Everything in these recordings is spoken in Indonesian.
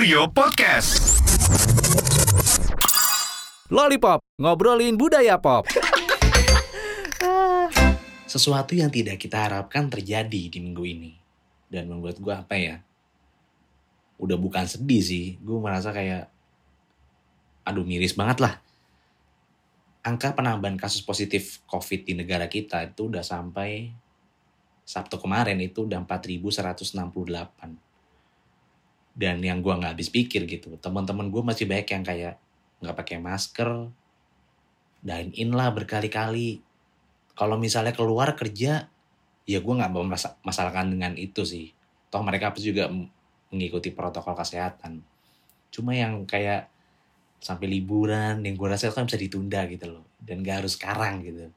Kurio Podcast. Lollipop, ngobrolin budaya pop. sesuatu yang tidak kita harapkan terjadi di minggu ini. Dan membuat gue apa ya, udah bukan sedih sih, gue merasa kayak, aduh miris banget lah. Angka penambahan kasus positif COVID di negara kita itu udah sampai Sabtu kemarin itu udah 4.168. Dan yang gue nggak habis pikir gitu, teman-teman gue masih banyak yang kayak nggak pakai masker, dine in lah berkali-kali, kalau misalnya keluar kerja ya gue nggak masalahkan dengan itu sih. Toh mereka juga mengikuti protokol kesehatan. Cuma yang kayak sampai liburan yang gue rasa kan bisa ditunda gitu loh. Dan gak harus sekarang gitu.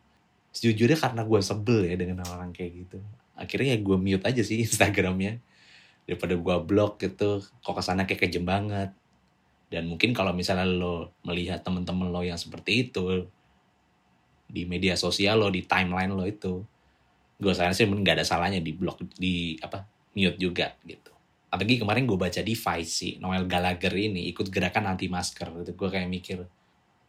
Sejujurnya karena gue sebel ya dengan orang kayak gitu. Akhirnya ya gue mute aja sih Instagramnya daripada gue blog gitu kok ke sana kayak kejem banget. Dan mungkin kalau misalnya lo melihat temen-temen lo yang seperti itu di media sosial lo di timeline lo itu gue rasa sih nggak ada salahnya di blog di apa mute juga gitu. Apalagi kemarin gue baca di Vice sih Noel Gallagher ini ikut gerakan anti masker gitu. Gue kayak mikir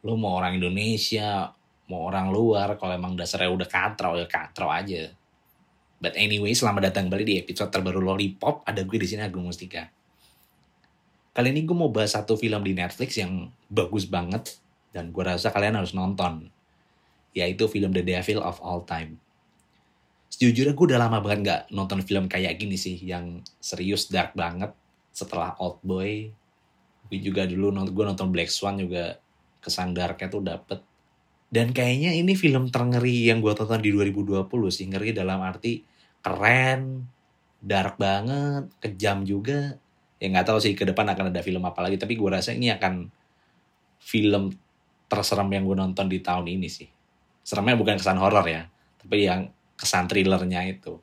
lo mau orang Indonesia mau orang luar kalau emang dasarnya udah katrau ya katrau aja but anyway selamat datang kembali di episode terbaru Lollipop ada gue di sini Agung Mustika kali ini gue mau bahas satu film di Netflix yang bagus banget dan gue rasa kalian harus nonton yaitu film The Devil of All Time. Sejujurnya gue udah lama banget gak nonton film kayak gini sih, yang serius dark banget setelah Old Boy. Tapi juga dulu gue nonton Black Swan juga kesan darknya tuh dapet. Dan kayaknya ini film terngeri yang gue tonton di 2020 sih, ngeri dalam arti keren, dark banget, kejam juga. Ya nggak tahu sih ke depan akan ada film apa lagi, tapi gue rasa ini akan film terserem yang gue nonton di tahun ini sih seremnya bukan kesan horor ya, tapi yang kesan thrillernya itu.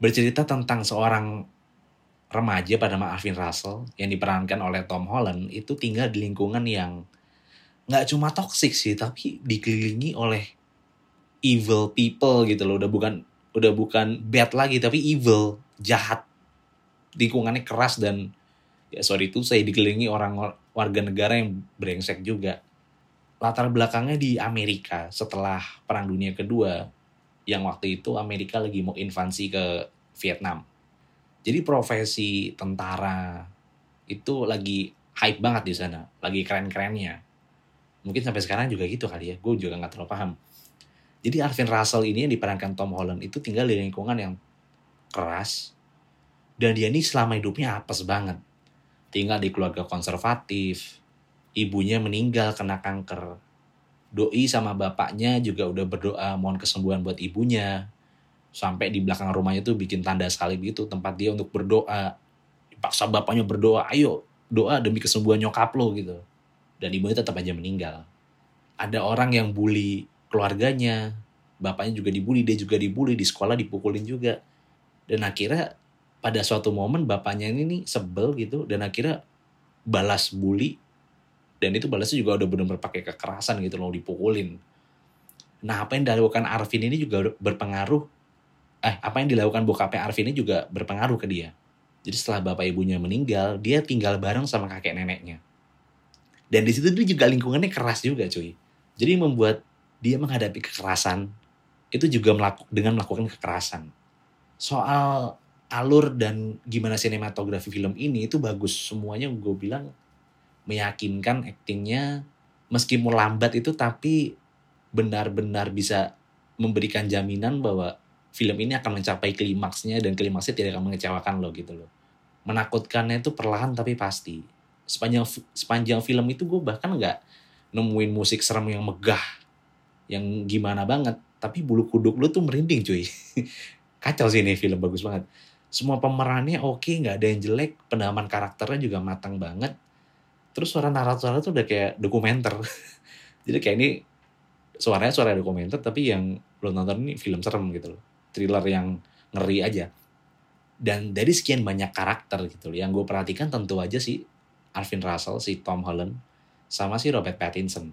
Bercerita tentang seorang remaja pada Alvin Russell yang diperankan oleh Tom Holland itu tinggal di lingkungan yang nggak cuma toxic sih, tapi dikelilingi oleh evil people gitu loh. Udah bukan udah bukan bad lagi, tapi evil, jahat. Lingkungannya keras dan ya sorry itu saya dikelilingi orang warga negara yang brengsek juga latar belakangnya di Amerika setelah Perang Dunia Kedua yang waktu itu Amerika lagi mau invasi ke Vietnam. Jadi profesi tentara itu lagi hype banget di sana, lagi keren-kerennya. Mungkin sampai sekarang juga gitu kali ya, gue juga nggak terlalu paham. Jadi Arvin Russell ini yang diperankan Tom Holland itu tinggal di lingkungan yang keras, dan dia ini selama hidupnya apes banget. Tinggal di keluarga konservatif, ibunya meninggal kena kanker. Doi sama bapaknya juga udah berdoa mohon kesembuhan buat ibunya. Sampai di belakang rumahnya tuh bikin tanda salib gitu tempat dia untuk berdoa. Dipaksa bapaknya berdoa, ayo doa demi kesembuhan nyokap lo gitu. Dan ibunya tetap aja meninggal. Ada orang yang bully keluarganya, bapaknya juga dibully, dia juga dibully, di sekolah dipukulin juga. Dan akhirnya pada suatu momen bapaknya ini nih sebel gitu dan akhirnya balas bully dan itu balasnya juga udah benar-benar pakai kekerasan gitu loh dipukulin. Nah apa yang dilakukan Arvin ini juga berpengaruh eh apa yang dilakukan bokapnya Arvin ini juga berpengaruh ke dia. Jadi setelah bapak ibunya meninggal dia tinggal bareng sama kakek neneknya. Dan di situ dia juga lingkungannya keras juga cuy. Jadi membuat dia menghadapi kekerasan itu juga melaku, dengan melakukan kekerasan soal alur dan gimana sinematografi film ini itu bagus semuanya gue bilang meyakinkan aktingnya meskipun lambat itu tapi benar-benar bisa memberikan jaminan bahwa film ini akan mencapai klimaksnya dan klimaksnya tidak akan mengecewakan lo gitu loh. Menakutkannya itu perlahan tapi pasti. Sepanjang sepanjang film itu gue bahkan nggak nemuin musik serem yang megah, yang gimana banget. Tapi bulu kuduk lo tuh merinding cuy. Kacau sih ini film bagus banget. Semua pemerannya oke, nggak ada yang jelek. Pendaman karakternya juga matang banget terus suara narator tuh udah kayak dokumenter jadi kayak ini suaranya suara dokumenter tapi yang lo nonton ini film serem gitu loh thriller yang ngeri aja dan dari sekian banyak karakter gitu loh yang gue perhatikan tentu aja si Arvin Russell si Tom Holland sama si Robert Pattinson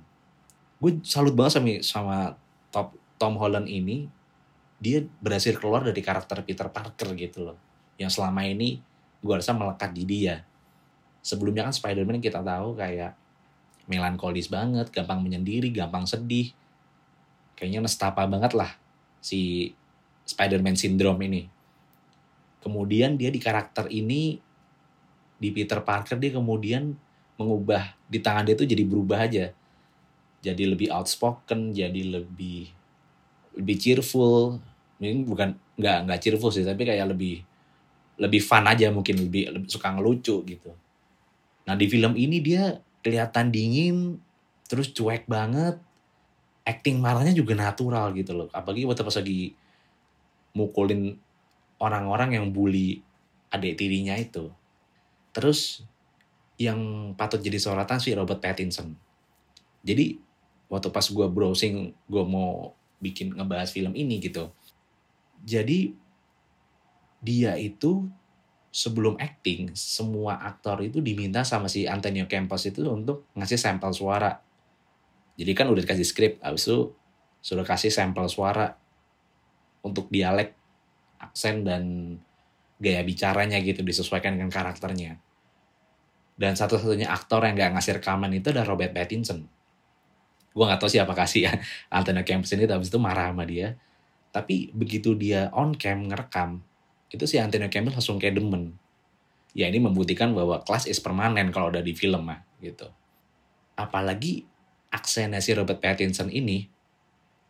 gue salut banget sama sama top Tom Holland ini dia berhasil keluar dari karakter Peter Parker gitu loh yang selama ini gue rasa melekat di dia sebelumnya kan Spider-Man kita tahu kayak melankolis banget, gampang menyendiri, gampang sedih. Kayaknya nestapa banget lah si Spider-Man syndrome ini. Kemudian dia di karakter ini di Peter Parker dia kemudian mengubah di tangan dia tuh jadi berubah aja. Jadi lebih outspoken, jadi lebih lebih cheerful. Ini bukan nggak nggak cheerful sih, tapi kayak lebih lebih fun aja mungkin lebih, lebih suka ngelucu gitu. Nah di film ini dia kelihatan dingin, terus cuek banget, acting marahnya juga natural gitu loh. Apalagi waktu pas lagi mukulin orang-orang yang bully adik tirinya itu. Terus yang patut jadi sorotan sih Robert Pattinson. Jadi waktu pas gue browsing, gue mau bikin ngebahas film ini gitu. Jadi dia itu sebelum acting, semua aktor itu diminta sama si Antonio Campos itu untuk ngasih sampel suara. Jadi kan udah dikasih skrip, habis itu sudah kasih sampel suara untuk dialek, aksen, dan gaya bicaranya gitu, disesuaikan dengan karakternya. Dan satu-satunya aktor yang gak ngasih rekaman itu adalah Robert Pattinson. Gue gak tahu siapa kasih ya Antonio Campos ini, habis itu marah sama dia. Tapi begitu dia on cam ngerekam, itu si Antonio Campbell langsung kayak demen. Ya ini membuktikan bahwa kelas is permanen kalau udah di film mah gitu. Apalagi aksennya si Robert Pattinson ini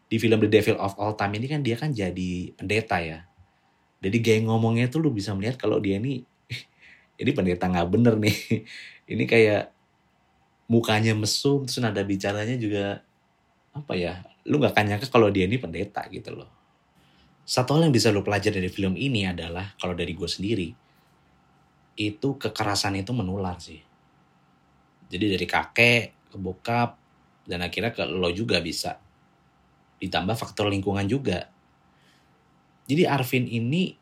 di film The Devil of All Time ini kan dia kan jadi pendeta ya. Jadi gaya ngomongnya tuh lu bisa melihat kalau dia ini ini pendeta nggak bener nih. Ini kayak mukanya mesum terus nada bicaranya juga apa ya? Lu nggak akan nyangka kalau dia ini pendeta gitu loh. Satu hal yang bisa lo pelajari dari film ini adalah kalau dari gue sendiri itu kekerasan itu menular sih. Jadi dari kakek ke bokap dan akhirnya ke lo juga bisa. Ditambah faktor lingkungan juga. Jadi Arvin ini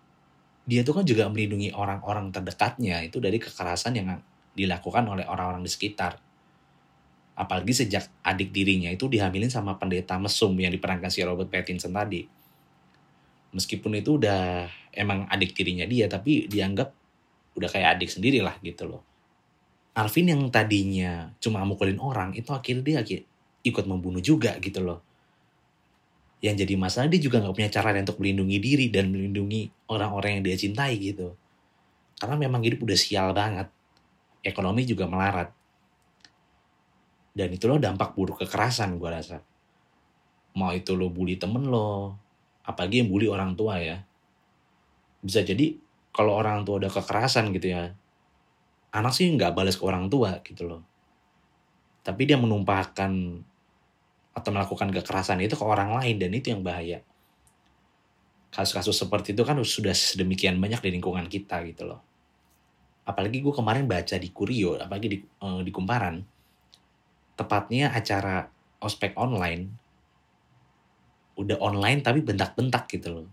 dia tuh kan juga melindungi orang-orang terdekatnya itu dari kekerasan yang dilakukan oleh orang-orang di sekitar apalagi sejak adik dirinya itu dihamilin sama pendeta mesum yang diperankan si Robert Pattinson tadi. Meskipun itu udah emang adik tirinya dia tapi dianggap udah kayak adik sendiri lah gitu loh. Alvin yang tadinya cuma mukulin orang itu akhirnya dia ikut membunuh juga gitu loh. Yang jadi masalah dia juga nggak punya cara untuk melindungi diri dan melindungi orang-orang yang dia cintai gitu. Karena memang hidup udah sial banget. Ekonomi juga melarat dan itu loh dampak buruk kekerasan gue rasa. Mau itu lo bully temen lo apalagi yang bully orang tua ya. Bisa jadi kalau orang tua udah kekerasan gitu ya anak sih nggak balas ke orang tua gitu loh. Tapi dia menumpahkan atau melakukan kekerasan itu ke orang lain dan itu yang bahaya. Kasus-kasus seperti itu kan sudah sedemikian banyak di lingkungan kita gitu loh. Apalagi gue kemarin baca di Kurio apalagi di, uh, di Kumparan tepatnya acara ospek online udah online tapi bentak-bentak gitu loh.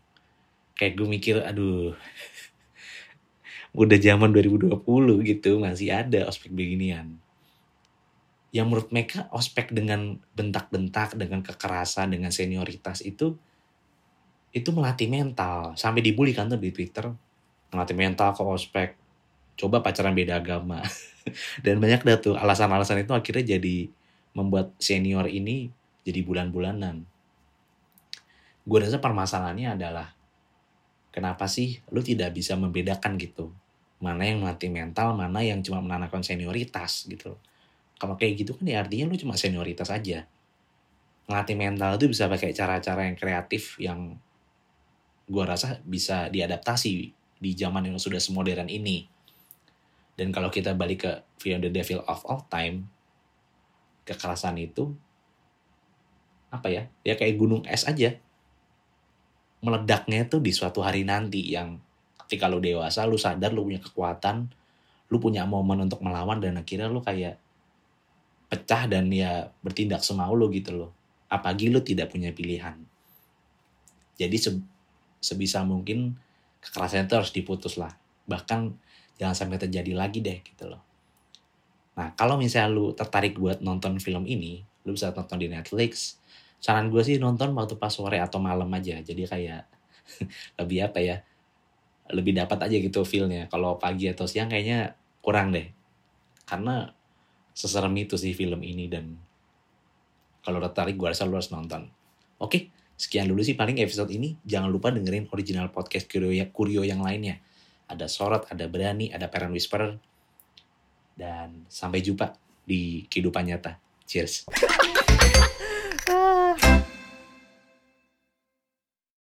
Kayak gue mikir, aduh, udah zaman 2020 gitu masih ada ospek beginian. Yang menurut mereka ospek dengan bentak-bentak, dengan kekerasan, dengan senioritas itu itu melatih mental. Sampai dibully kan tuh di Twitter. Melatih mental ke ospek. Coba pacaran beda agama. Dan banyak dah tuh alasan-alasan itu akhirnya jadi membuat senior ini jadi bulan-bulanan. Gue rasa permasalahannya adalah kenapa sih lu tidak bisa membedakan gitu? Mana yang melatih mental mana yang cuma menanamkan senioritas gitu kalau kayak gitu kan ya artinya lu cuma senioritas aja. Ngelatih mental itu bisa pakai cara-cara yang kreatif yang gue rasa bisa diadaptasi di zaman yang sudah semodern ini dan kalau kita balik ke film The Devil of All Time kekerasan itu apa ya? Ya kayak gunung es aja. Meledaknya itu di suatu hari nanti yang ketika lu dewasa lu sadar lu punya kekuatan lu punya momen untuk melawan dan akhirnya lu kayak pecah dan ya bertindak semau lu gitu loh. Apalagi lu tidak punya pilihan. Jadi se sebisa mungkin kekerasan itu harus diputus lah. Bahkan jangan sampai terjadi lagi deh gitu loh. Nah kalau misalnya lu tertarik buat nonton film ini lu bisa nonton di Netflix. Saran gue sih nonton waktu pas sore atau malam aja. Jadi kayak lebih apa ya lebih dapat aja gitu feelnya. Kalau pagi atau siang kayaknya kurang deh. Karena seserem itu sih film ini dan kalau tertarik gue rasa lu harus nonton. Oke sekian dulu sih paling episode ini. Jangan lupa dengerin original podcast kurio, ya, yang lainnya ada Sorot, ada Berani, ada peran Whisperer. Dan sampai jumpa di kehidupan nyata. Cheers.